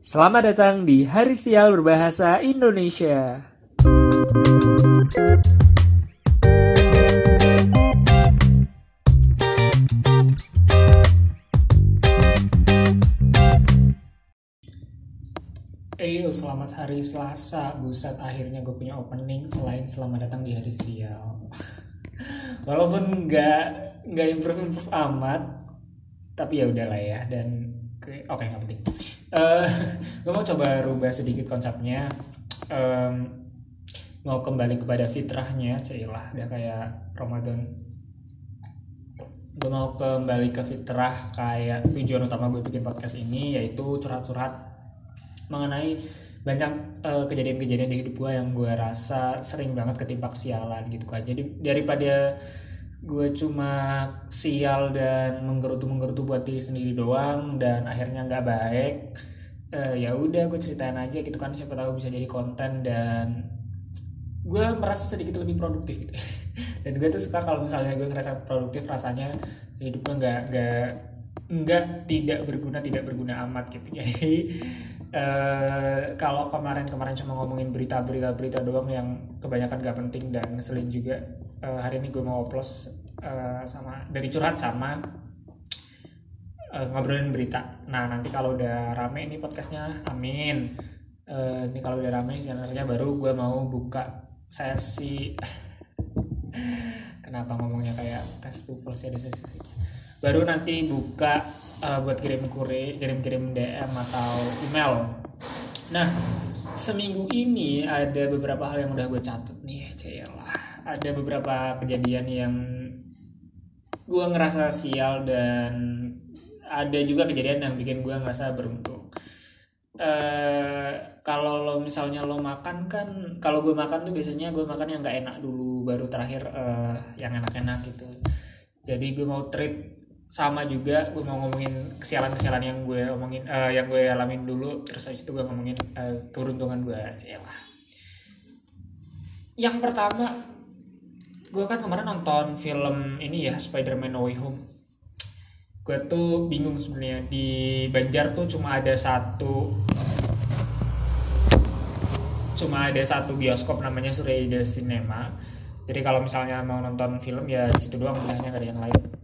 Selamat datang di Hari Sial Berbahasa Indonesia. Eyo, selamat hari Selasa. Buset, akhirnya gue punya opening selain selamat datang di Hari Sial. Walaupun nggak nggak improve improve amat, tapi ya udahlah ya. Dan oke okay, nggak penting. Uh, gue mau coba rubah sedikit konsepnya. Um, mau kembali kepada fitrahnya, cailah udah kayak Ramadan. Gue mau kembali ke fitrah kayak tujuan utama gue bikin podcast ini yaitu curhat-curhat mengenai banyak kejadian kejadian-kejadian di hidup gue yang gue rasa sering banget ketimpa sialan gitu kan jadi daripada gue cuma sial dan menggerutu-menggerutu buat diri sendiri doang dan akhirnya nggak baik. Uh, ya udah gue ceritain aja gitu kan siapa tahu bisa jadi konten dan gue merasa sedikit lebih produktif gitu. Dan gue tuh suka kalau misalnya gue ngerasa produktif rasanya hidup gue nggak nggak nggak tidak berguna tidak berguna amat gitu. Jadi Uh, kalau kemarin-kemarin cuma ngomongin berita-berita berita doang yang kebanyakan gak penting dan ngeselin juga uh, hari ini gue mau oplos uh, sama dari curhat sama uh, ngobrolin berita. Nah nanti kalau udah rame ini podcastnya amin. Uh, ini kalau udah rame channelnya baru gue mau buka sesi. Kenapa ngomongnya kayak festival sih ada sesi baru nanti buka uh, buat kirim kure kirim-kirim DM atau email. Nah seminggu ini ada beberapa hal yang udah gue catat nih lah ada beberapa kejadian yang gue ngerasa sial dan ada juga kejadian yang bikin gue ngerasa beruntung. Uh, kalau lo misalnya lo makan kan kalau gue makan tuh biasanya gue makan yang nggak enak dulu baru terakhir uh, yang enak-enak gitu. Jadi gue mau treat sama juga gue mau ngomongin kesialan-kesialan yang gue omongin uh, yang gue alamin dulu terus habis itu gue ngomongin uh, keberuntungan gue lah. Yang pertama gue kan kemarin nonton film ini ya Spider-Man No Way Home. Gue tuh bingung sebenarnya di Banjar tuh cuma ada satu cuma ada satu bioskop namanya Surya Cinema. Jadi kalau misalnya mau nonton film ya situ doang hanya gak ada yang lain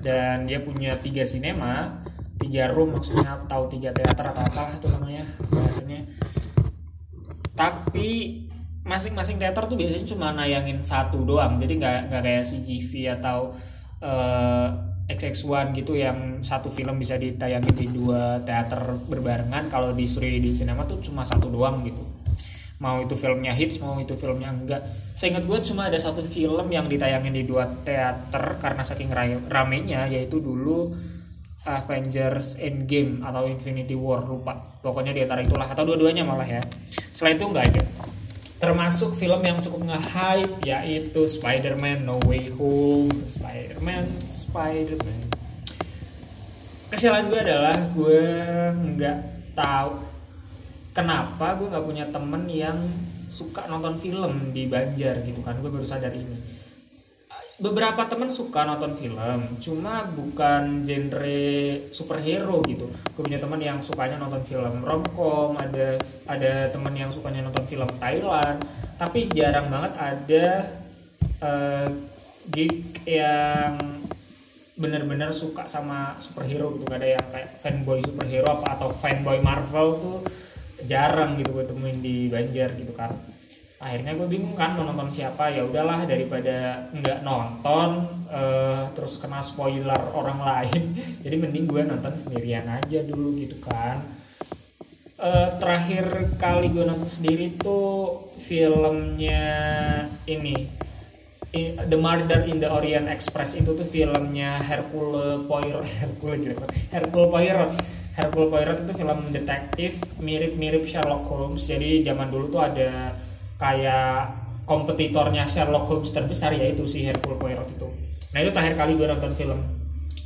dan dia punya tiga sinema tiga room maksudnya atau tiga teater atau apa itu namanya biasanya tapi masing-masing teater tuh biasanya cuma nayangin satu doang. Jadi nggak nggak kayak CGV atau uh, eh, XX1 gitu yang satu film bisa ditayangin di dua teater berbarengan. Kalau di Surya di sinema tuh cuma satu doang gitu mau itu filmnya hits mau itu filmnya enggak. Seingat gue cuma ada satu film yang ditayangin di dua teater karena saking ramenya yaitu dulu Avengers Endgame atau Infinity War lupa. Pokoknya di antara itulah atau dua-duanya malah ya. Selain itu enggak ada. Termasuk film yang cukup nge-hype yaitu Spider-Man No Way Home. Spider-Man Spider-Man. Kesialan gue adalah gue nggak tahu kenapa gue nggak punya temen yang suka nonton film di Banjar gitu kan? Gue baru sadar ini. Beberapa temen suka nonton film cuma bukan genre superhero gitu. Gue punya teman yang sukanya nonton film romcom ada ada temen yang sukanya nonton film Thailand. Tapi jarang banget ada uh, geek yang bener-bener suka sama superhero gitu. Gak ada yang kayak fanboy superhero apa atau fanboy Marvel tuh jarang gitu gue temuin di Banjar gitu kan akhirnya gue bingung kan mau nonton siapa. Ya udahlah daripada nggak nonton uh, terus kena spoiler orang lain jadi mending gue nonton sendirian aja dulu gitu kan. Uh, terakhir kali gue nonton sendiri tuh filmnya ini The Murder in the Orient Express. Itu tuh filmnya Hercule Poirot. Hercule Hercule Poirot Hercule Poirot itu film detektif mirip-mirip Sherlock Holmes. Jadi zaman dulu tuh ada kayak kompetitornya Sherlock Holmes terbesar yaitu si Hercule Poirot itu. Nah itu terakhir kali gue nonton film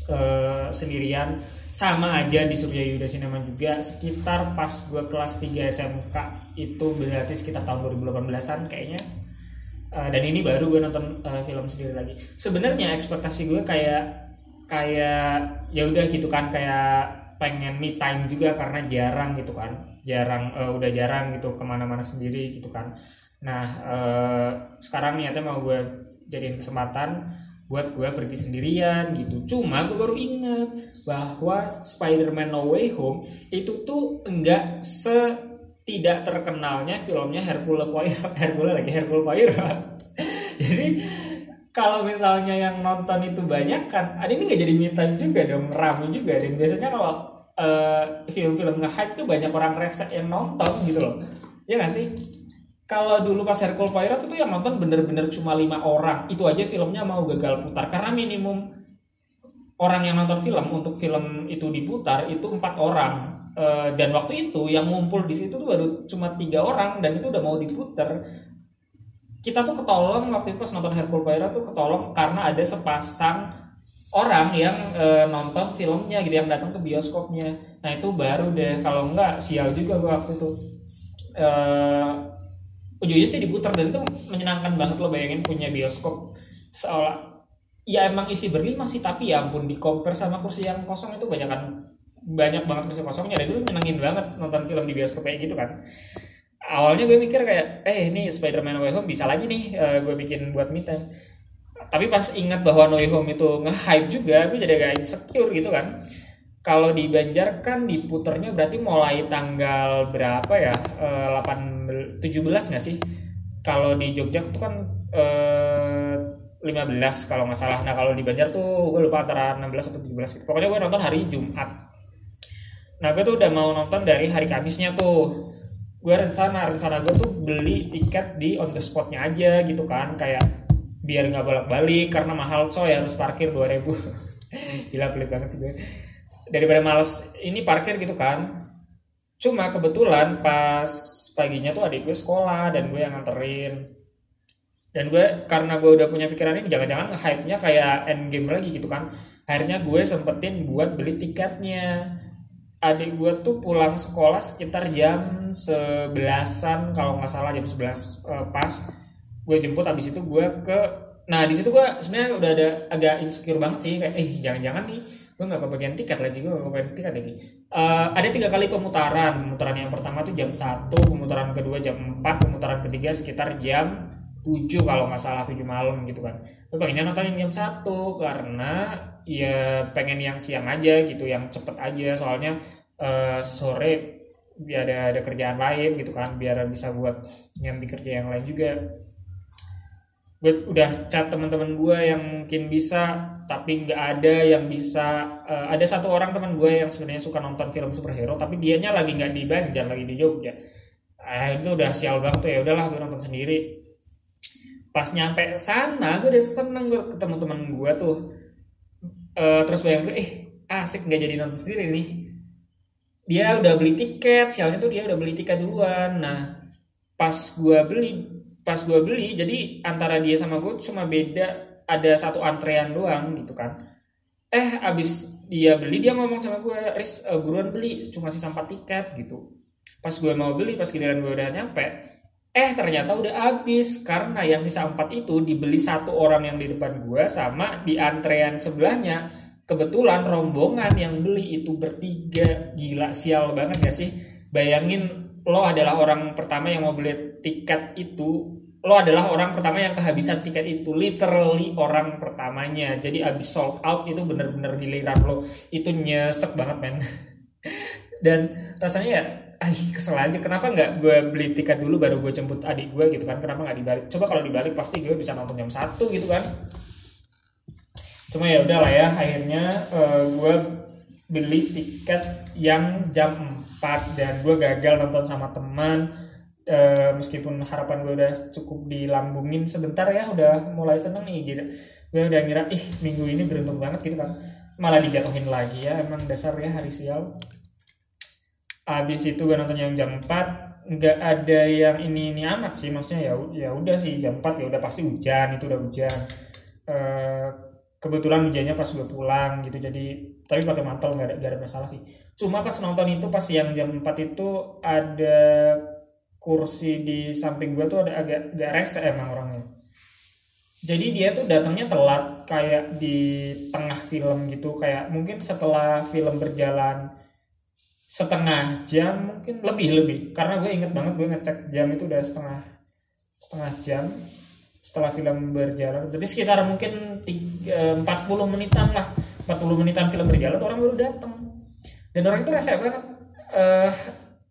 uh, sendirian. Sama aja di Surya Yuda Cinema juga. Sekitar pas gue kelas 3 SMK itu berarti sekitar tahun 2018an kayaknya. Uh, dan ini baru gue nonton uh, film sendiri lagi. Sebenarnya ekspektasi gue kayak kayak ya udah gitu kan kayak pengen me time juga karena jarang gitu kan. Jarang uh, udah jarang gitu ke mana-mana sendiri gitu kan. Nah uh, sekarang niatnya mau gue jadiin kesempatan buat gue pergi sendirian gitu. Cuma gue baru inget bahwa Spider-Man No Way Home itu tuh enggak se tidak terkenalnya filmnya Hercule Poirot Hercule lagi Hercule Poirot. Jadi kalau misalnya yang nonton itu banyak kan ada ini nggak jadi mitan juga dong ramai juga. Dan biasanya kalau uh, film-film nge-hype tuh banyak orang rese yang nonton gitu loh. Ya gak sih? Kalau dulu pas Hercule Poirot itu yang nonton bener-bener cuma lima orang. Itu aja filmnya mau gagal putar. Karena minimum orang yang nonton film untuk film itu diputar itu empat orang. Uh, dan waktu itu yang ngumpul di situ tuh baru cuma tiga orang dan itu udah mau diputar kita tuh ketolong waktu itu pas nonton Hercule Poirot tuh ketolong karena ada sepasang orang yang e, nonton filmnya gitu yang datang ke bioskopnya. Nah itu baru deh. Kalau enggak sial juga gua waktu itu. E, ujungnya sih diputar dan itu menyenangkan banget lo bayangin punya bioskop. Seolah ya emang isi berlima sih tapi ya ampun di compare sama kursi yang kosong itu banyak kan banyak banget kursi kosongnya. Dan itu menyenangin banget nonton film di bioskop kayak gitu kan awalnya gue mikir kayak eh ini Spider-Man Way Home bisa lagi nih uh, gue bikin buat me tapi pas ingat bahwa No Way Home itu nge-hype juga gue jadi agak insecure gitu kan. Kalau di Banjar kan diputernya berarti mulai tanggal berapa ya? Uh, 8 17 nggak sih? Kalau di Jogja itu kan uh, eh, 15 kalau nggak salah. Nah kalau di Banjar tuh gue lupa antara 16 atau 17 gitu. pokoknya gue nonton hari Jumat. Nah gue tuh udah mau nonton dari hari Kamisnya tuh gue rencana rencana gue tuh beli tiket di on the spotnya aja gitu kan kayak biar nggak bolak balik karena mahal coy harus parkir 2000 gila pelit banget sih gue. Daripada males ini parkir gitu kan. Cuma kebetulan pas paginya tuh adik gue sekolah dan gue yang nganterin. Dan gue karena gue udah punya pikiran ini jangan-jangan hype-nya kayak endgame lagi gitu kan. Akhirnya gue sempetin buat beli tiketnya adik gue tuh pulang sekolah sekitar jam sebelasan kalau nggak salah jam sebelas uh, pas gue jemput abis itu gue ke nah di situ gue sebenarnya udah ada agak insecure banget sih kayak eh jangan-jangan nih gue nggak kebagian tiket lagi gue nggak kebagian tiket lagi. Uh, ada tiga kali pemutaran pemutaran yang pertama tuh jam satu pemutaran kedua jam 4 pemutaran ketiga sekitar jam 7 kalau nggak salah 7 malam gitu kan. Gue pengennya nonton jam satu? Karena ya pengen yang siang aja gitu yang cepet aja. Soalnya uh, sore biar ada ada kerjaan lain gitu kan biar bisa buat nyambi kerja yang lain juga. Gue udah chat teman-teman gue yang mungkin bisa tapi nggak ada yang bisa uh, ada satu orang teman gue yang sebenarnya suka nonton film superhero tapi dianya lagi nggak di Banjar lagi di Jogja. Ah itu udah sial banget tuh ya udahlah gue nonton sendiri. Pas nyampe sana gue udah seneng gue ketemu teman gue tuh uh, terus bayang gue eh asik nggak jadi nonton sendiri nih. Dia udah beli tiket sialnya tuh dia udah beli tiket duluan. Nah pas gue beli pas gue beli jadi antara dia sama gue cuma beda ada satu antrean doang gitu kan. Eh abis dia beli dia ngomong sama gue Riz uh, buruan beli cuma sisa empat tiket gitu. Pas gue mau beli pas giliran gue udah nyampe eh ternyata udah habis. Karena yang sisa empat itu dibeli satu orang yang di depan gue sama di antrean sebelahnya. Kebetulan rombongan yang beli itu bertiga. Gila sial banget gak sih? Bayangin lo adalah orang pertama yang mau beli tiket itu. Lo adalah orang pertama yang kehabisan tiket itu. Literally orang pertamanya. Jadi abis sold out itu bener-bener giliran lo. Itu nyesek banget men. Dan rasanya ya ay kesel aja. Kenapa nggak gue beli tiket dulu baru gue jemput adik gue gitu kan? Kenapa nggak dibalik? Coba kalau dibalik pasti gue bisa nonton jam satu gitu kan? Cuma ya udah lah ya akhirnya uh, gue beli tiket yang jam 4 dan gue gagal nonton sama teman. Uh, meskipun harapan gue udah cukup dilambungin sebentar ya udah mulai seneng nih gitu gue udah ngira ih minggu ini beruntung banget gitu kan. Malah dijatuhin lagi ya emang dasar ya hari sial habis itu gue nonton yang jam 4 nggak ada yang ini ini amat sih maksudnya ya ya udah sih jam 4 ya udah pasti hujan itu udah hujan. Uh, kebetulan hujannya pas gue pulang gitu jadi tapi pakai mantel nggak ada, gak ada masalah sih. Cuma pas nonton itu pas yang jam 4 itu ada kursi di samping gue tuh ada agak gak rese emang orangnya. Jadi dia tuh datangnya telat kayak di tengah film gitu kayak mungkin setelah film berjalan setengah jam mungkin lebih lebih. Karena gue inget banget gue ngecek jam itu udah setengah setengah jam setelah film berjalan. Berarti sekitar mungkin tiga, 40 menitan lah. 40 menitan film berjalan orang baru datang dan orang itu rese banget. Uh,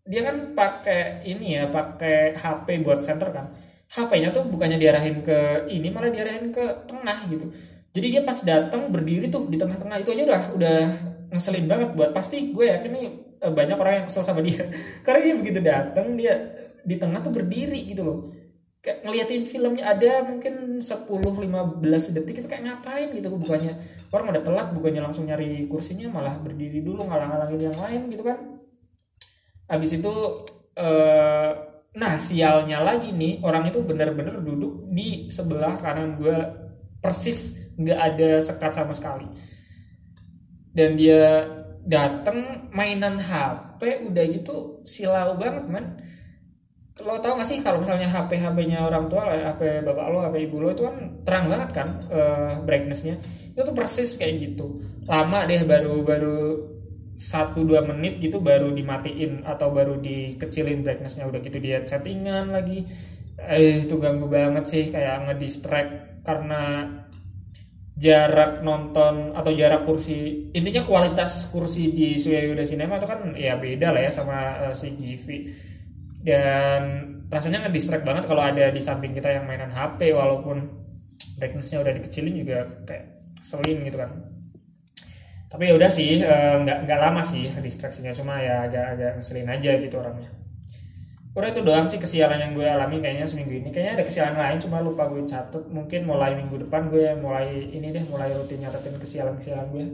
dia kan pakai ini ya pakai HP buat center kan. HP-nya tuh bukannya diarahin ke ini malah diarahin ke tengah gitu. Jadi dia pas datang berdiri tuh di tengah-tengah itu aja udah udah ngeselin banget buat pasti gue yakin nih banyak orang yang kesel sama dia. Karena dia begitu datang dia di tengah tuh berdiri gitu loh. Kayak ngeliatin filmnya ada mungkin 10-15 detik itu kayak ngapain gitu bukannya orang udah telat bukannya langsung nyari kursinya malah berdiri dulu ngalang-ngalangin yang lain gitu kan. Habis itu eh, nah sialnya lagi nih orang itu bener-bener duduk di sebelah kanan gue persis nggak ada sekat sama sekali. Dan dia dateng mainan HP udah gitu silau banget man lo tau gak sih kalau misalnya HP HP-nya orang tua HP bapak lo HP ibu lo itu kan terang banget kan uh, brightnessnya. Itu tuh persis kayak gitu. Lama deh baru baru satu dua menit gitu baru dimatiin atau baru dikecilin brightnessnya. Udah gitu dia chattingan lagi. Eh itu ganggu banget sih kayak ngedistract karena jarak nonton atau jarak kursi intinya kualitas kursi di Suya Yuda Cinema itu kan ya beda lah ya sama uh, si dan rasanya ngedistract banget kalau ada di samping kita yang mainan HP walaupun brightnessnya udah dikecilin juga kayak selin gitu kan. Tapi ya udah sih eh, nggak uh, nggak lama sih distraksinya cuma ya agak agak ngeselin aja gitu orangnya udah itu doang sih kesialan yang gue alami kayaknya seminggu ini. Kayaknya ada kesialan lain cuma lupa gue catet mungkin mulai minggu depan gue mulai ini deh mulai rutin nyatetin kesialan-kesialan gue.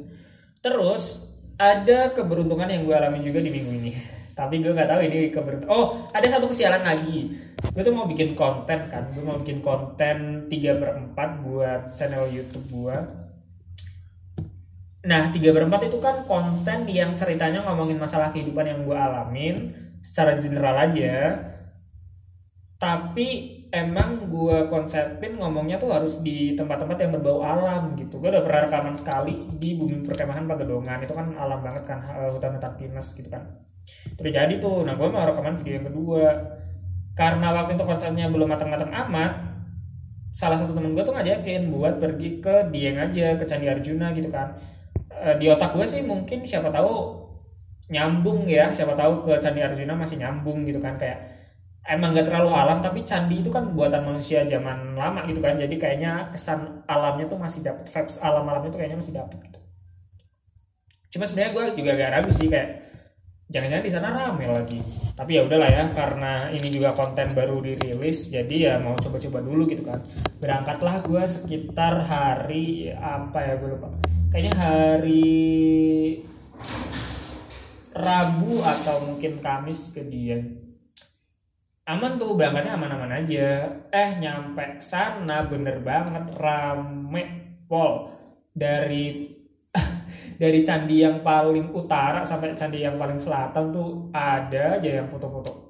Terus ada keberuntungan yang gue alami juga di minggu ini. Tapi gue nggak tahu ini keberuntungan. Oh ada satu kesialan lagi. Gue tuh mau bikin konten kan. Gue mau bikin konten 3 per 4 buat channel YouTube gue. Nah, 3 per 4 itu kan konten yang ceritanya ngomongin masalah kehidupan yang gue alamin secara general aja. Tapi emang gue konsepin ngomongnya tuh harus di tempat-tempat yang berbau alam gitu. Gue udah pernah rekaman sekali di bumi perkemahan Pagedongan itu kan alam banget kan eh, hutan hutan pinus gitu kan. Udah jadi tuh. Nah gue mau rekaman video yang kedua. Karena waktu itu konsepnya belum matang-matang amat salah satu temen gue tuh ngajakin buat pergi ke Dieng aja ke Candi Arjuna gitu kan. E, di otak gue sih mungkin siapa tahu nyambung ya siapa tahu ke Candi Arjuna masih nyambung gitu kan kayak emang gak terlalu alam tapi candi itu kan buatan manusia zaman lama gitu kan jadi kayaknya kesan alamnya tuh masih dapet vibes alam alamnya tuh kayaknya masih dapet gitu. Cuma sebenarnya gue juga gak ragu sih kayak jangan-jangan di sana rame lagi. Tapi ya udahlah ya karena ini juga konten baru dirilis jadi ya mau coba-coba dulu gitu kan. Berangkatlah gue sekitar hari apa ya gue lupa. Kayaknya hari Rabu atau mungkin Kamis ke dia. Aman tuh berangkatnya aman-aman aja. Eh nyampe sana bener banget rame pol dari dari candi yang paling utara sampai candi yang paling selatan tuh ada aja yang foto-foto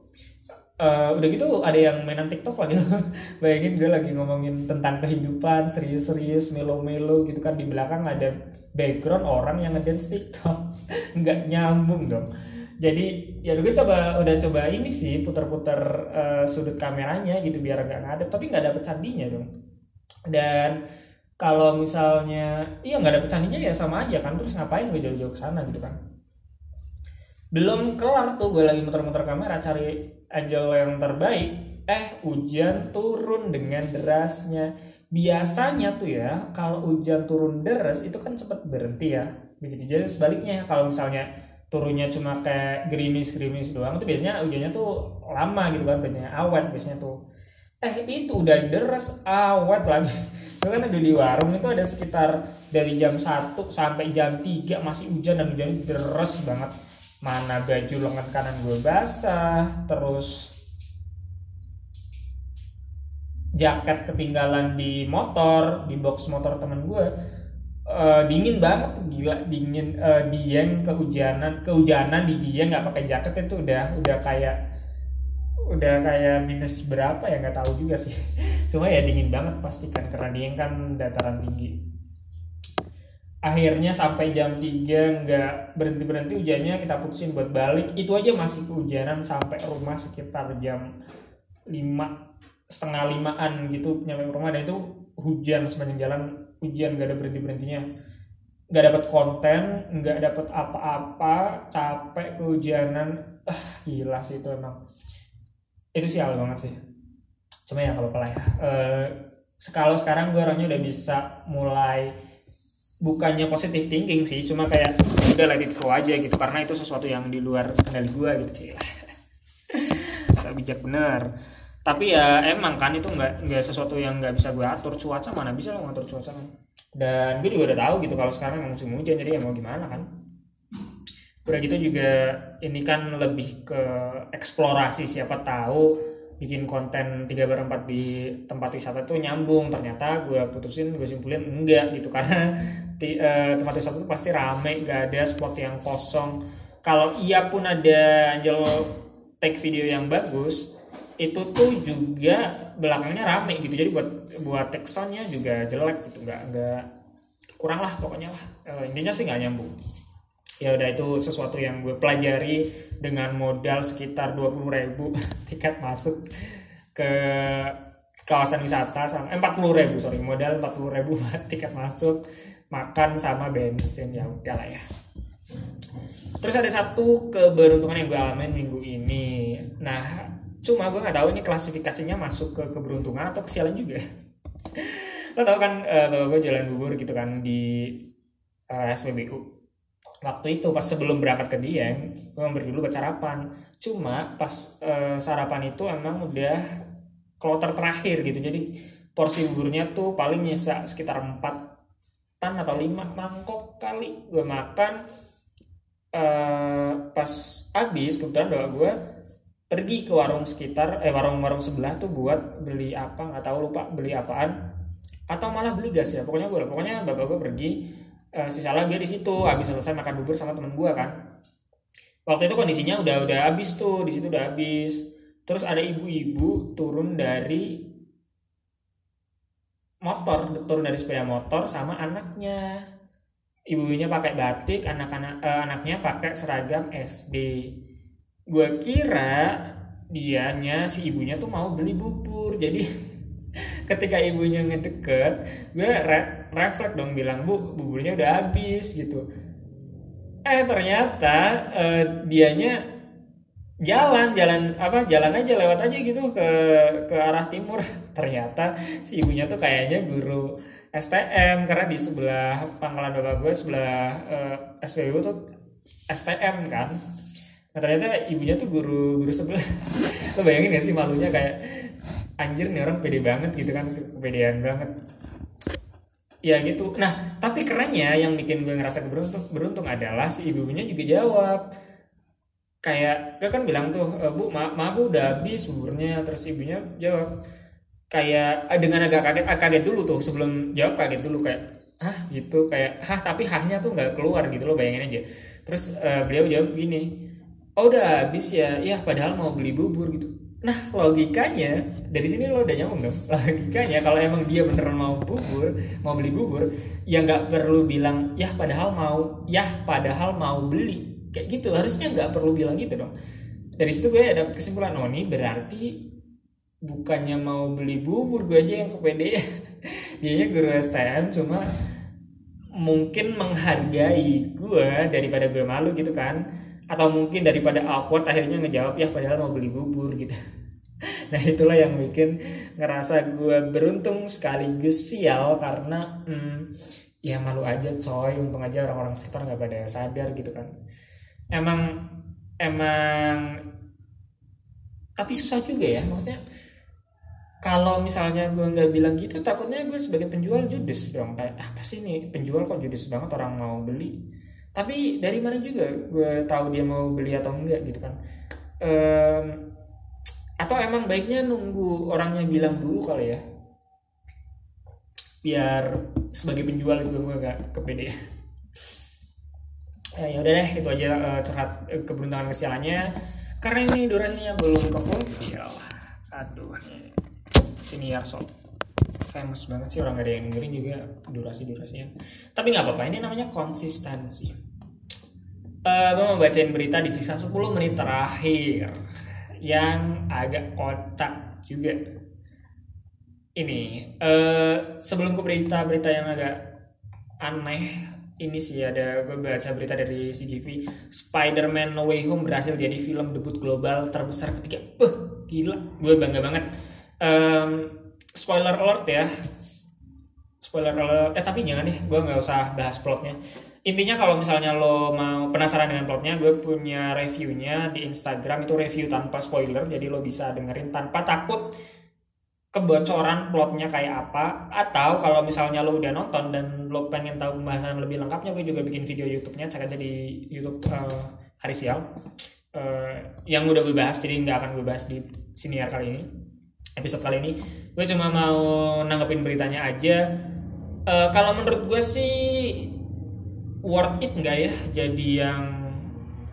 uh, udah gitu ada yang mainan TikTok lagi. Bayangin gue lagi ngomongin tentang kehidupan serius-serius melo-melo gitu kan. Di belakang ada background orang yang ngedance TikTok. Nggak nyambung dong. Jadi ya gue coba udah coba ini sih putar-putar uh, sudut kameranya gitu biar nggak ngadep. Tapi nggak dapet candinya dong. Dan kalau misalnya iya nggak dapet candinya ya sama aja kan. Terus ngapain gue jauh-jauh ke sana gitu kan? Belum kelar tuh gue lagi muter-muter kamera cari angel yang terbaik eh hujan turun dengan derasnya. Biasanya tuh ya kalau hujan turun deras itu kan cepet berhenti ya. Begitu jadi sebaliknya kalau misalnya turunnya cuma kayak gerimis gerimis doang itu biasanya hujannya tuh lama gitu kan biasanya awet biasanya tuh. Eh itu udah deras awet lagi. Itu kan ada di warung itu ada sekitar dari jam 1 sampai jam 3 masih hujan dan hujannya deras banget mana baju lengan kanan gue basah terus jaket ketinggalan di motor di box motor temen gue uh, dingin banget gila dingin uh, dieng kehujanan kehujanan di dieng nggak pakai jaket itu udah udah kayak udah kayak minus berapa ya nggak tahu juga sih. Cuma ya dingin banget pasti kan karena dieng kan dataran tinggi akhirnya sampai jam 3 nggak berhenti berhenti hujannya kita putusin buat balik. Itu aja masih kehujanan sampai rumah sekitar jam 5 setengah limaan gitu nyampe rumah. Dan itu hujan sepanjang jalan hujan nggak ada berhenti berhentinya nggak dapat konten nggak dapat apa-apa capek kehujanan. Ah gila sih itu emang. Itu sial banget sih. Cuma ya kalau apa ya. Uh, kalau sekarang gue orangnya udah bisa mulai bukannya positive thinking sih cuma kayak udah let it flow aja gitu. Karena itu sesuatu yang di luar kendali gue gitu sih saya bijak bener. Tapi ya emang kan itu nggak nggak sesuatu yang nggak bisa gue atur. Cuaca mana bisa lo ngatur cuaca kan dan gue juga udah tahu gitu kalau sekarang emang musim hujan jadi ya mau gimana kan. Udah gitu juga ini kan lebih ke eksplorasi siapa tahu bikin konten tiga berempat di tempat wisata tuh nyambung. Ternyata gue putusin gue simpulin enggak gitu karena di, uh, tempat wisata tuh pasti rame gak ada spot yang kosong. Kalau iya pun ada Angel take video yang bagus itu tuh juga belakangnya rame gitu. Jadi buat buat teksonnya juga jelek gitu. Nggak nggak kurang lah pokoknya lah. Uh, intinya sih nggak nyambung ya udah itu sesuatu yang gue pelajari dengan modal sekitar 20 ribu tiket masuk ke kawasan wisata sama eh, 40 ribu sorry modal 40 ribu tiket masuk makan sama bensin ya udah lah ya. Terus ada satu keberuntungan yang gue alamin minggu ini. Nah cuma gue nggak tahu ini klasifikasinya masuk ke keberuntungan atau kesialan juga. Lo tau kan uh, bahwa gue jalan bubur gitu kan di uh, eh, SPBU waktu itu pas sebelum berangkat ke Dieng gue mampir dulu buat sarapan. Cuma pas e, sarapan itu emang udah kloter terakhir gitu. Jadi porsi buburnya tuh paling nyisa sekitar 4 tan atau 5 mangkok kali gue makan. E, pas habis kebetulan bawa gue pergi ke warung sekitar eh warung-warung sebelah tuh buat beli apa nggak tahu lupa beli apaan. Atau malah beli gas ya pokoknya gue pokoknya bapak gue pergi uh, si Salah dia di situ. Habis selesai makan bubur sama temen gue kan. Waktu itu kondisinya udah udah habis tuh di situ udah habis. Terus ada ibu-ibu turun dari motor turun dari sepeda motor sama anaknya. Ibunya pakai batik anak-anak uh, anaknya pakai seragam SD gue kira dianya si ibunya tuh mau beli bubur. Jadi ketika ibunya ngedeket gue re refleks dong bilang bu buburnya udah habis gitu. Eh ternyata uh, dianya jalan jalan apa jalan aja lewat aja gitu ke ke arah timur. Ternyata si ibunya tuh kayaknya guru STM karena di sebelah pangkalan bapak gue sebelah uh, eh, SPBU tuh STM kan. Nah ternyata ibunya tuh guru guru sebelah. Lo bayangin gak sih malunya kayak anjir nih orang pede banget gitu kan kepedean banget. Ya gitu. Nah tapi kerennya yang bikin gue ngerasa beruntung beruntung adalah si ibunya juga jawab. Kayak gue kan bilang tuh e, bu ma, ma bu udah habis buburnya terus ibunya jawab kayak eh, dengan agak kaget ah, kaget dulu tuh sebelum jawab kaget dulu kayak ah gitu kayak hah tapi hahnya tuh nggak keluar gitu loh bayangin aja. Terus uh, beliau jawab gini oh udah habis ya ya padahal mau beli bubur gitu Nah logikanya dari sini lo udah nyambung dong. Logikanya kalau emang dia beneran mau bubur, mau beli bubur, ya nggak perlu bilang ya padahal mau, ya padahal mau beli. Kayak gitu harusnya nggak perlu bilang gitu dong. Dari situ gue dapat kesimpulan oh ini berarti bukannya mau beli bubur gue aja yang kepede nya guru STM cuma mungkin menghargai gue daripada gue malu gitu kan atau mungkin daripada awkward akhirnya ngejawab ya padahal mau beli bubur gitu. Nah itulah yang bikin ngerasa gue beruntung sekaligus sial karena hmm, ya malu aja coy. Untung aja orang-orang sekitar nggak pada sadar gitu kan. Emang emang tapi susah juga ya. Maksudnya kalau misalnya gue nggak bilang gitu takutnya gue sebagai penjual judes dong. Kayak apa sih nih penjual kok judes banget? Orang mau beli tapi dari mana juga gue tahu dia mau beli atau enggak gitu kan. Um, atau emang baiknya nunggu orangnya bilang dulu kali ya? Biar sebagai penjual juga gue gak kepede. Ya, ya udah deh itu aja uh, curhat uh, keberuntungan kesialannya. Karena ini durasinya belum ke full aduh sini ya sob famous banget sih orang gak ada yang dengerin juga durasi durasinya tapi nggak apa-apa ini namanya konsistensi uh, gue mau bacain berita di sisa 10 menit terakhir yang agak kocak juga. Ini uh, sebelum ke berita-berita yang agak aneh ini sih ada gue baca berita dari CGV. Spider-Man No Way Home berhasil jadi film debut global terbesar ketika Beuh, gila. Gue bangga banget. Um, spoiler alert ya. Spoiler alert eh tapi jangan deh gue nggak usah bahas plotnya intinya kalau misalnya lo mau penasaran dengan plotnya gue punya reviewnya di Instagram. Itu review tanpa spoiler jadi lo bisa dengerin tanpa takut kebocoran plotnya kayak apa. Atau kalau misalnya lo udah nonton dan lo pengen tahu pembahasan lebih lengkapnya gue juga bikin video YouTube-nya. Cek aja di YouTube uh, hari sial. Uh, yang udah gue bahas jadi nggak akan gue bahas di siniar kali ini episode kali ini. Gue cuma mau nanggepin beritanya aja. Uh, kalau menurut gue sih worth it nggak ya jadi yang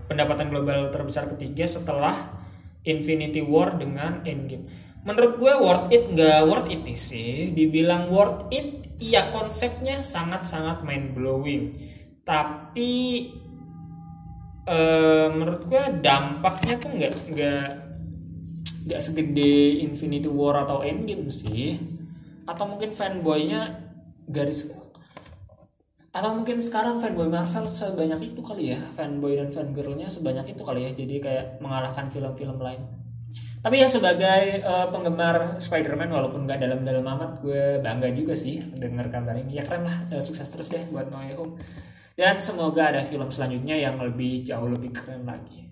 pendapatan global terbesar ketiga setelah Infinity War dengan Endgame? Menurut gue worth it nggak worth it sih. Dibilang worth it ya konsepnya sangat-sangat mind blowing tapi uh, menurut gue dampaknya tuh nggak nggak nggak segede Infinity War atau Endgame sih. Atau mungkin fanboynya garis atau mungkin sekarang fanboy Marvel sebanyak itu kali ya fanboy dan fangirlnya sebanyak itu kali ya jadi kayak mengalahkan film-film lain. Tapi ya sebagai uh, penggemar Spider-Man walaupun gak dalam-dalam amat gue bangga juga sih dengar kabar ini. Ya keren lah uh, sukses terus deh buat No Way Home dan semoga ada film selanjutnya yang lebih jauh lebih keren lagi.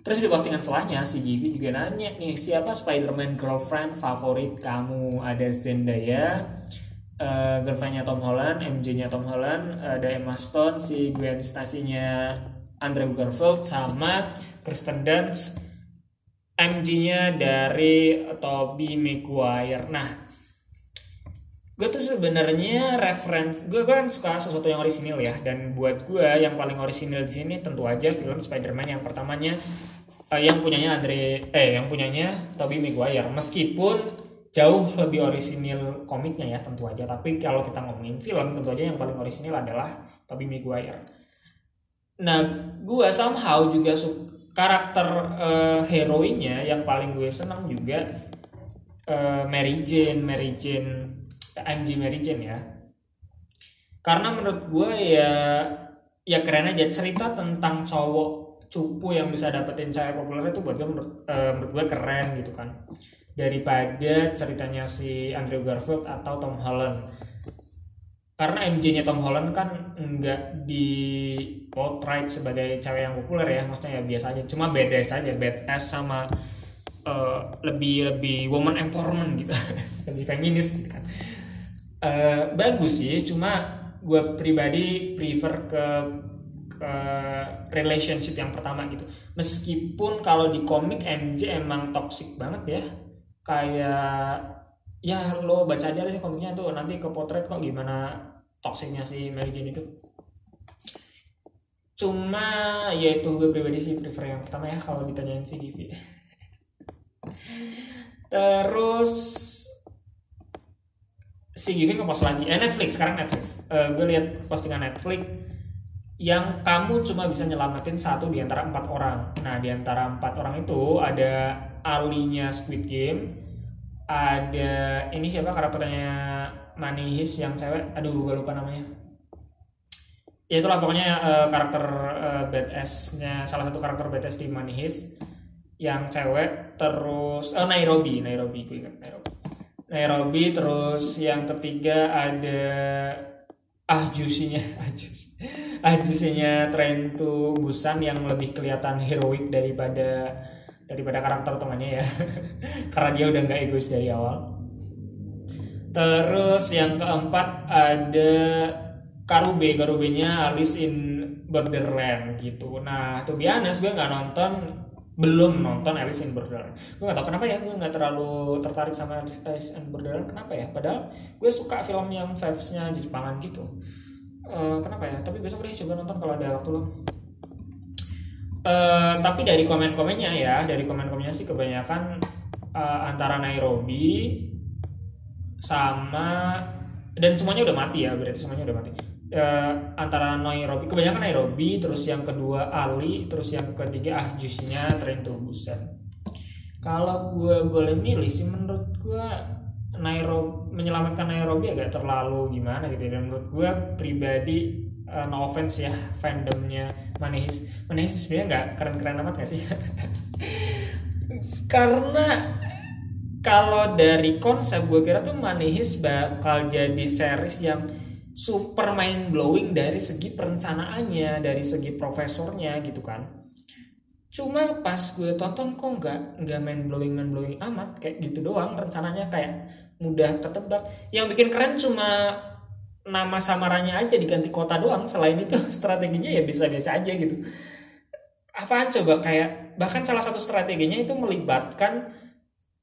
Terus di postingan setelahnya si Gigi juga nanya nih siapa Spider-Man girlfriend favorit kamu? Ada Zendaya uh, Tom Holland MJ-nya Tom Holland ada Emma Stone si Gwen Stacy-nya Andrew Garfield sama Kristen Dunst MG-nya dari Toby Maguire. Nah, gue tuh sebenarnya reference gue kan suka sesuatu yang orisinil ya dan buat gue yang paling orisinil di sini tentu aja film Spider-Man yang pertamanya uh, yang punyanya Andre eh yang punyanya Tobey Maguire meskipun jauh lebih orisinil komiknya ya tentu aja tapi kalau kita ngomongin film tentu aja yang paling orisinil adalah Tobey Maguire nah gue somehow juga suka karakter uh, heroinnya yang paling gue senang juga uh, Mary Jane, Mary Jane, MJ Mary Jane ya. Karena menurut gue ya ya keren aja cerita tentang cowok cupu yang bisa dapetin cewek populer itu buat gue menurut, uh, menurut gue keren gitu kan. Daripada ceritanya si Andrew Garfield atau Tom Holland. Karena MJ-nya Tom Holland kan nggak di portrait sebagai cewek yang populer ya maksudnya ya biasa aja. Cuma beda saja badass sama uh, lebih lebih woman empowerment gitu. Lebih feminis gitu kan. Uh, bagus sih cuma gue pribadi prefer ke ke relationship yang pertama gitu. Meskipun kalau di komik MJ emang toxic banget ya. Kayak ya lo baca aja deh komiknya tuh nanti ke potret kok gimana toksiknya si Mary Jane itu. Cuma ya itu gue pribadi sih prefer yang pertama ya kalau ditanyain si Givi terus si Givi ngepost lagi. Eh Netflix sekarang Netflix. Uh, gue lihat postingan Netflix yang kamu cuma bisa nyelamatin satu di antara empat orang. Nah di antara empat orang itu ada alinya Squid Game ada ini siapa karakternya Manihis yang cewek? Aduh gue lupa namanya. Ya itulah pokoknya uh, karakter uh, badass-nya salah satu karakter badass di Manihis yang cewek terus oh Nairobi Nairobi gue ingat Nairobi. Nairobi terus yang ketiga ada ah jusinya ah jus ah jusinya Train to Busan yang lebih kelihatan heroik daripada daripada karakter temannya ya. Karena dia udah nggak egois dari awal. Terus yang keempat ada Karube. Karubenya Alice in Borderland gitu. Nah tuh biasa gue nggak nonton belum nonton Alice in Borderland. Gue nggak tahu kenapa ya gue nggak terlalu tertarik sama Alice in Borderland. Kenapa ya? Padahal gue suka film yang vibesnya Jepangan gitu. Uh, kenapa ya? Tapi besok deh coba nonton kalau ada waktu lo Uh, tapi dari komen-komennya ya, dari komen-komennya sih kebanyakan uh, antara Nairobi, sama dan semuanya udah mati ya berarti semuanya udah mati Eh, antara Nairobi kebanyakan Nairobi terus yang kedua Ali terus yang ketiga ah jusinya Trento Busan. Kalau gue boleh milih sih menurut gue Nairobi menyelamatkan Nairobi agak terlalu gimana gitu ya. Dan menurut gue pribadi uh, no offense ya fandomnya Manihis Manihis sebenarnya nggak keren-keren amat gak sih? Karena kalau dari konsep gue kira tuh Manihis bakal jadi series yang super mind blowing dari segi perencanaannya dari segi profesornya gitu kan. Cuma pas gue tonton kok nggak nggak main blowing main blowing amat kayak gitu doang rencananya kayak mudah ketebak yang bikin keren cuma nama samarannya aja diganti kota doang selain itu strateginya ya bisa-biasa aja gitu. Apaan coba kayak bahkan salah satu strateginya itu melibatkan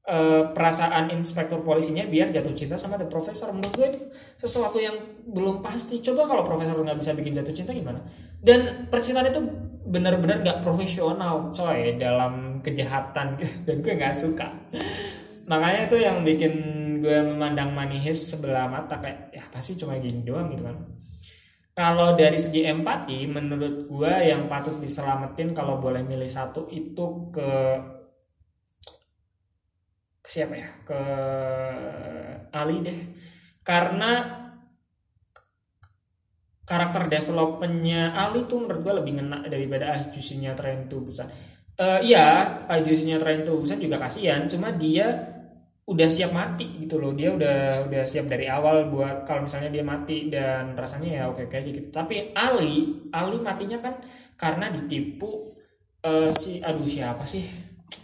uh, perasaan inspektur polisinya biar jatuh cinta sama the profesor menurut gue itu sesuatu yang belum pasti. Coba kalau profesor nggak bisa bikin jatuh cinta gimana? Dan percintaan itu benar-benar nggak profesional coy dalam kejahatan. Dan gue nggak suka. Makanya itu yang bikin gue memandang Manihis sebelah mata kayak ya pasti cuma gini doang gitu kan. Kalau dari segi empati menurut gue yang patut diselamatin kalau boleh milih satu itu ke ke siapa ya? Ke Ali deh. Karena karakter developmentnya Ali tuh menurut gue lebih ngena daripada Ajusinya to Busan uh, iya Ajusinya to Busan juga kasihan cuma dia udah siap mati gitu loh. Dia udah udah siap dari awal buat kalau misalnya dia mati dan rasanya ya oke kayak gitu. Tapi Ali Ali matinya kan karena ditipu uh, si aduh siapa sih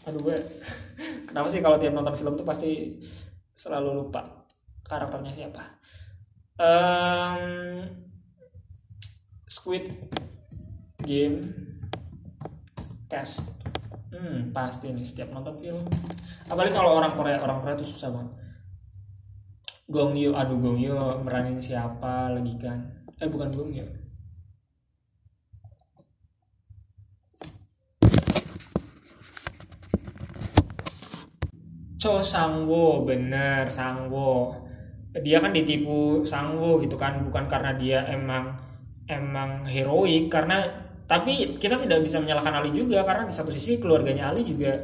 aduh gue kenapa sih kalau tiap nonton film tuh pasti selalu lupa karakternya siapa? Um, Squid Game Cast. Hmm pasti nih setiap nonton film. Apalagi kalau orang Korea orang Korea tuh susah banget. Gong Yoo aduh Gong Yoo meranin siapa lagi kan? Eh bukan Gong Yoo Cho Sangwo bener Sangwo. Dia kan ditipu Sangwo gitu kan bukan karena dia emang emang heroik karena tapi kita tidak bisa menyalahkan Ali juga karena di satu sisi keluarganya Ali juga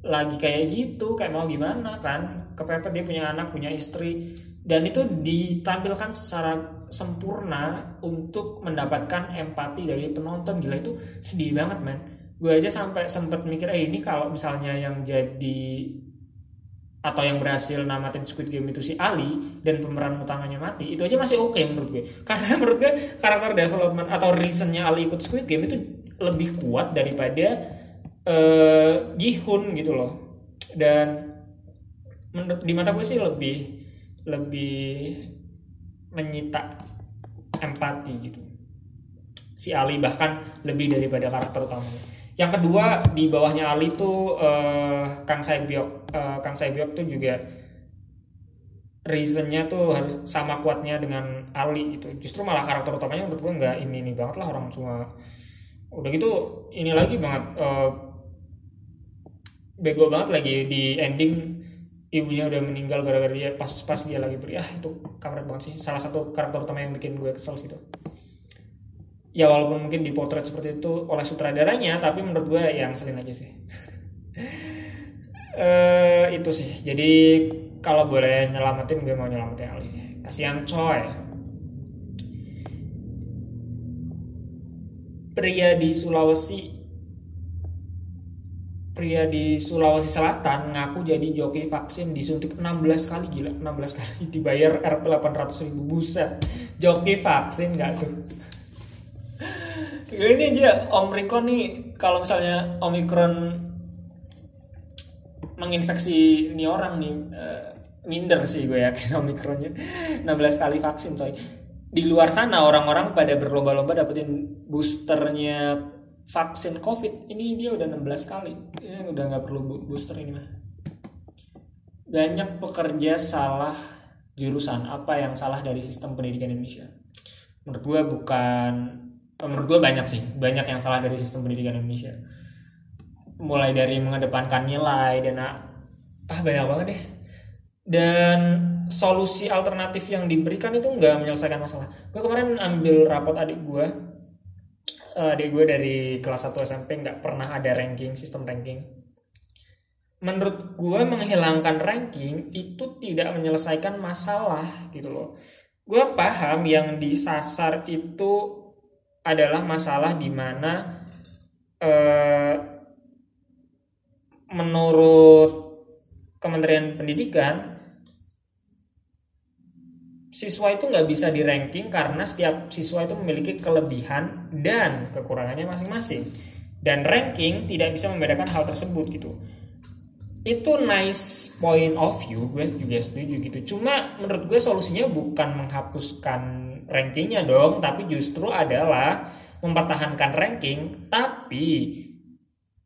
lagi kayak gitu kayak mau gimana kan. Kepepet dia punya anak punya istri. Dan itu ditampilkan secara sempurna untuk mendapatkan empati dari penonton. Gila itu sedih banget man gue aja sampai sempet mikir eh ini kalau misalnya yang jadi atau yang berhasil namatin Squid Game itu si Ali dan pemeran utamanya mati itu aja masih oke okay menurut gue. Karena menurut gue karakter development atau reasonnya Ali ikut Squid Game itu lebih kuat daripada uh, Gihun gitu loh. Dan menurut di mata gue sih lebih lebih menyita empati gitu. Si Ali bahkan lebih daripada karakter utamanya yang kedua di bawahnya Ali tuh uh, Kang Saibyok. Uh, Kang Saibyok tuh juga reasonnya tuh harus sama kuatnya dengan Ali gitu. Justru malah karakter utamanya menurut gue nggak ini ini banget lah orang cuma udah gitu ini lagi banget uh, bego banget lagi di ending ibunya udah meninggal gara-gara dia pas pas dia lagi beri ah itu kampret banget sih salah satu karakter utama yang bikin gue kesel sih tuh ya walaupun mungkin dipotret seperti itu oleh sutradaranya tapi menurut gue yang sering aja sih. Uh, itu sih. Jadi kalau boleh nyelamatin gue mau nyelamatin Ali kasihan coy. Pria di Sulawesi pria di Sulawesi Selatan ngaku jadi joki vaksin disuntik 16 kali. Gila 16 kali dibayar Rp 800 ribu. Buset. Joki vaksin gak tuh ini dia Omicron nih. Kalau misalnya Omicron menginfeksi ini orang nih uh, minder sih gue yakin Omicronnya. 16 kali vaksin coy. Di luar sana orang-orang pada berlomba-lomba dapetin boosternya vaksin covid. Ini dia udah 16 kali. Ini udah nggak perlu booster ini mah. Banyak pekerja salah jurusan. Apa yang salah dari sistem pendidikan Indonesia? Menurut gue bukan menurut gue banyak sih banyak yang salah dari sistem pendidikan Indonesia. Mulai dari mengedepankan nilai dan ah banyak banget deh. Dan solusi alternatif yang diberikan itu nggak menyelesaikan masalah. Gue kemarin ambil rapot adik gue uh, adik gue dari kelas 1 SMP nggak pernah ada ranking sistem ranking. Menurut gue menghilangkan ranking itu tidak menyelesaikan masalah gitu loh. Gue paham yang disasar itu adalah masalah di mana uh, menurut Kementerian Pendidikan siswa itu nggak bisa di ranking karena setiap siswa itu memiliki kelebihan dan kekurangannya masing-masing. Dan ranking tidak bisa membedakan hal tersebut gitu. Itu nice point of view gue juga setuju gitu. Cuma menurut gue solusinya bukan menghapuskan rankingnya dong tapi justru adalah mempertahankan ranking tapi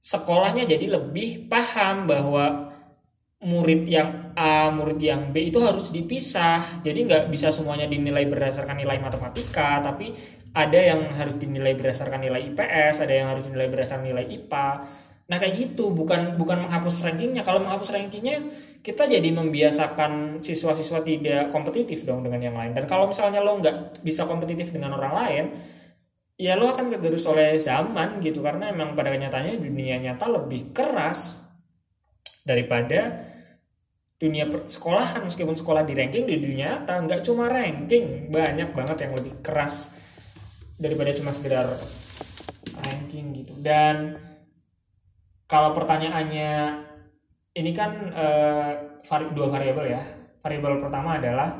sekolahnya jadi lebih paham bahwa murid yang A, murid yang B itu harus dipisah. Jadi nggak bisa semuanya dinilai berdasarkan nilai matematika, tapi ada yang harus dinilai berdasarkan nilai IPS, ada yang harus dinilai berdasarkan nilai IPA. Nah kayak gitu, bukan bukan menghapus rankingnya. Kalau menghapus rankingnya, kita jadi membiasakan siswa-siswa tidak kompetitif dong dengan yang lain. Dan kalau misalnya lo nggak bisa kompetitif dengan orang lain, ya lo akan kegerus oleh zaman gitu. Karena emang pada kenyataannya dunia nyata lebih keras daripada dunia sekolahan meskipun sekolah di ranking di dunia nyata nggak cuma ranking banyak banget yang lebih keras daripada cuma sekedar ranking gitu dan kalau pertanyaannya ini kan uh, dua variabel ya. Variabel pertama adalah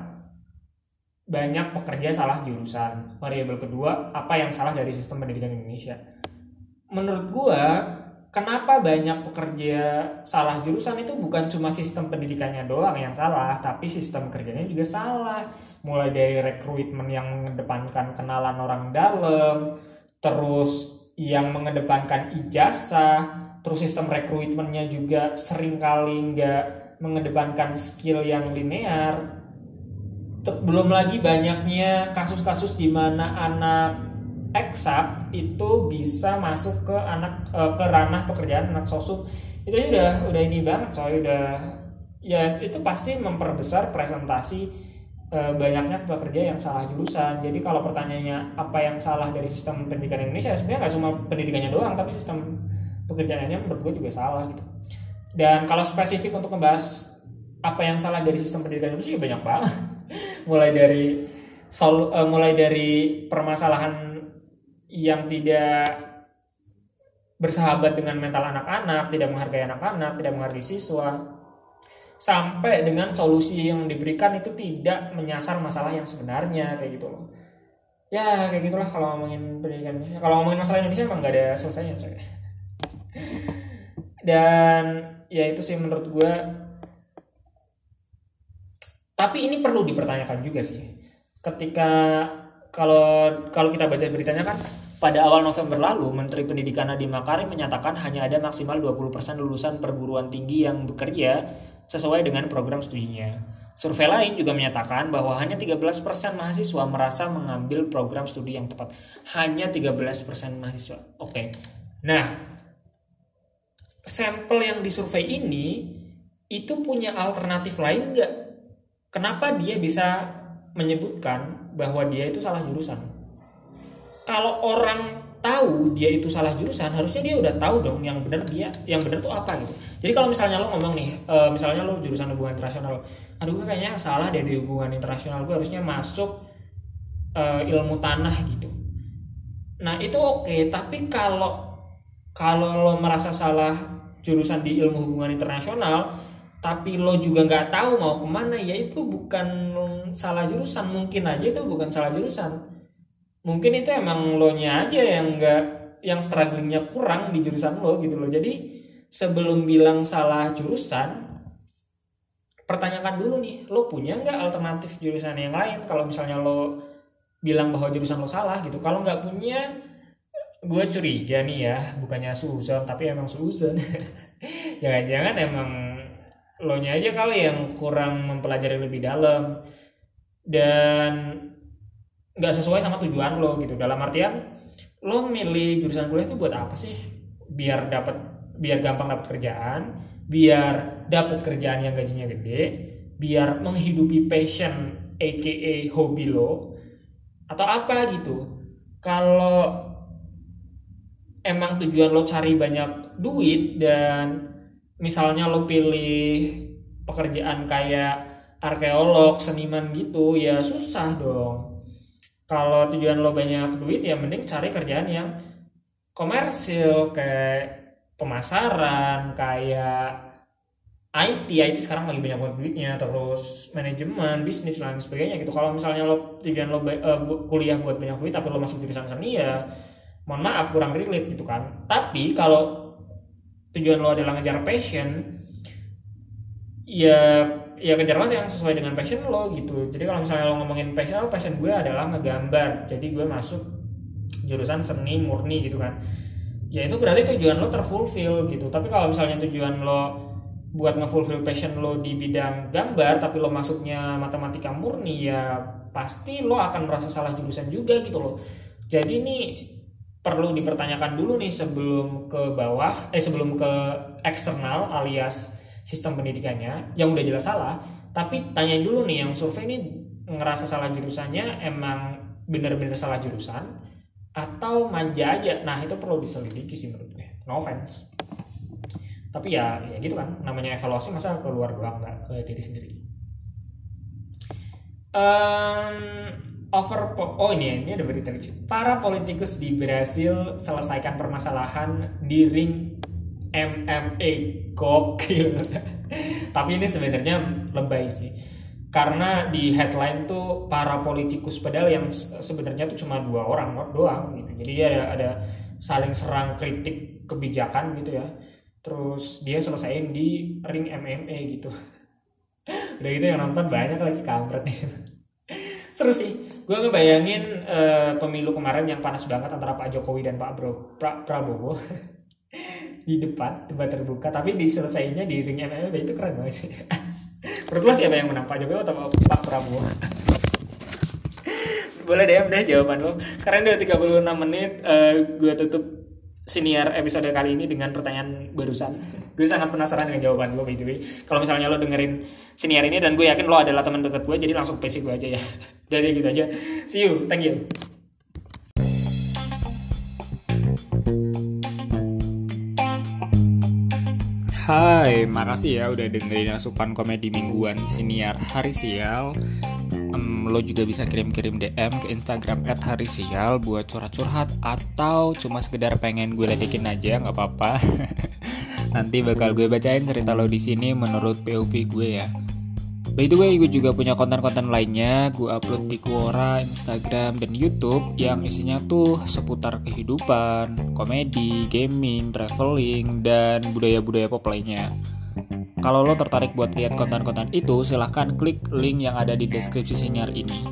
banyak pekerja salah jurusan. Variabel kedua apa yang salah dari sistem pendidikan Indonesia. Menurut gua kenapa banyak pekerja salah jurusan itu bukan cuma sistem pendidikannya doang yang salah, tapi sistem kerjanya juga salah. Mulai dari rekrutmen yang mengedepankan kenalan orang dalam, terus yang mengedepankan ijazah, terus sistem rekrutmennya juga sering kali nggak mengedepankan skill yang linear. Belum lagi banyaknya kasus-kasus di mana anak eksak itu bisa masuk ke anak uh, ke ranah pekerjaan anak sosum. Itu aja udah udah ini banget coy udah ya itu pasti memperbesar presentasi uh, banyaknya pekerja yang salah jurusan. Jadi kalau pertanyaannya apa yang salah dari sistem pendidikan Indonesia? Sebenarnya nggak cuma pendidikannya doang tapi sistem pekerjaannya menurut gue juga salah gitu dan kalau spesifik untuk membahas apa yang salah dari sistem pendidikan Indonesia ya banyak banget mulai dari sol, uh, mulai dari permasalahan yang tidak bersahabat dengan mental anak-anak, tidak menghargai anak-anak, tidak menghargai siswa, sampai dengan solusi yang diberikan itu tidak menyasar masalah yang sebenarnya kayak gitu loh. Ya kayak gitulah kalau ngomongin pendidikan Indonesia. Kalau ngomongin masalah Indonesia emang gak ada selesainya saya. Dan ya itu sih menurut gue. Tapi ini perlu dipertanyakan juga sih. Ketika kalau kalau kita baca beritanya kan pada awal November lalu, Menteri Pendidikan Nadiem Makarim menyatakan hanya ada maksimal 20% lulusan perguruan tinggi yang bekerja sesuai dengan program studinya. Survei lain juga menyatakan bahwa hanya 13% mahasiswa merasa mengambil program studi yang tepat. Hanya 13% mahasiswa. Oke. Nah, sampel yang disurvei ini itu punya alternatif lain nggak? Kenapa dia bisa menyebutkan bahwa dia itu salah jurusan? kalau orang tahu dia itu salah jurusan harusnya dia udah tahu dong yang benar dia yang benar tuh apa gitu jadi kalau misalnya lo ngomong nih uh, misalnya lo jurusan hubungan internasional aduh gue kayaknya salah deh di hubungan internasional gue harusnya masuk uh, ilmu tanah gitu nah itu oke okay, tapi kalau kalau lo merasa salah jurusan di ilmu hubungan internasional tapi lo juga nggak tahu mau ke mana ya itu bukan salah jurusan. Mungkin aja itu bukan salah jurusan. Mungkin itu emang lo nya aja yang enggak yang strugglingnya kurang di jurusan lo gitu loh. Jadi sebelum bilang salah jurusan pertanyakan dulu nih lo punya nggak alternatif jurusan yang lain? Kalau misalnya lo bilang bahwa jurusan lo salah gitu kalau nggak punya gue curiga nih ya bukannya susun tapi emang susun jangan-jangan emang lo nya aja kali yang kurang mempelajari lebih dalam. Dan nggak sesuai sama tujuan lo gitu. Dalam artian lo milih jurusan kuliah itu buat apa sih? Biar dapat biar gampang dapat kerjaan biar dapat kerjaan yang gajinya gede biar menghidupi passion aka hobi lo atau apa gitu. Kalau emang tujuan lo cari banyak duit dan misalnya lo pilih pekerjaan kayak arkeolog, seniman gitu ya susah dong. Kalau tujuan lo banyak duit ya mending cari kerjaan yang komersil kayak pemasaran, kayak IT, IT sekarang lagi banyak banget duitnya, terus manajemen, bisnis dan sebagainya gitu. Kalau misalnya lo tujuan lo uh, kuliah buat banyak duit tapi lo masuk jurusan seni ya mohon maaf kurang relate gitu kan. Tapi kalau tujuan lo adalah ngejar passion, ya ya kejarlah yang sesuai dengan passion lo gitu. Jadi kalau misalnya lo ngomongin passion lo passion gue adalah ngegambar. Jadi gue masuk jurusan seni murni gitu kan. Ya itu berarti tujuan lo terfulfill gitu. Tapi kalau misalnya tujuan lo buat ngefulfill passion lo di bidang gambar tapi lo masuknya matematika murni ya pasti lo akan merasa salah jurusan juga gitu loh jadi ini perlu dipertanyakan dulu nih sebelum ke bawah eh sebelum ke eksternal alias sistem pendidikannya yang udah jelas salah. Tapi tanyain dulu nih yang survei ini ngerasa salah jurusannya emang bener-bener salah jurusan atau manja aja? Nah itu perlu diselidiki sih menurut gue. No offense. Tapi ya ya gitu kan. Namanya evaluasi masa keluar doang nggak ke diri sendiri? Um, over oh ini ini ada berita lucu. Para politikus di Brasil selesaikan permasalahan di ring MMA gokil. Tapi ini sebenarnya lebay sih. Karena di headline tuh para politikus padahal yang sebenarnya tuh cuma dua orang doang gitu. Jadi ada ada saling serang kritik kebijakan gitu ya. Terus dia selesaiin di ring MMA gitu. Udah gitu yang nonton banyak lagi kampret. Nih seru sih gue ngebayangin uh, pemilu kemarin yang panas banget antara Pak Jokowi dan Pak Bro pra, Prabowo di depan debat terbuka tapi diselesainya di ring MMA itu keren banget sih. Menurut lo siapa yang menang Pak Jokowi atau Pak Prabowo? Boleh deh udah jawaban lo. Karena udah 36 menit uh, eh, gue tutup senior episode kali ini dengan pertanyaan barusan. Gue sangat penasaran dengan jawaban lo by the way. Kalau misalnya lo dengerin senior ini dan gue yakin lo adalah teman dekat gue jadi langsung PC gue aja ya dari gitu aja see you thank you Hai, makasih ya udah dengerin asupan komedi mingguan siniar hari sial. Um, lo juga bisa kirim-kirim DM ke Instagram @harisial buat curhat-curhat atau cuma sekedar pengen gue ledekin aja nggak apa-apa. Nanti bakal gue bacain cerita lo di sini menurut POV gue ya. By the way, gue juga punya konten-konten lainnya, gue upload di Quora, Instagram, dan Youtube yang isinya tuh seputar kehidupan, komedi, gaming, traveling, dan budaya-budaya pop lainnya. Kalau lo tertarik buat lihat konten-konten itu, silahkan klik link yang ada di deskripsi senior ini.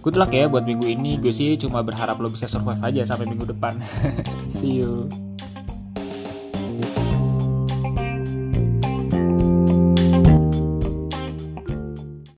Good luck ya buat minggu ini, gue sih cuma berharap lo bisa survive aja sampai minggu depan. See you.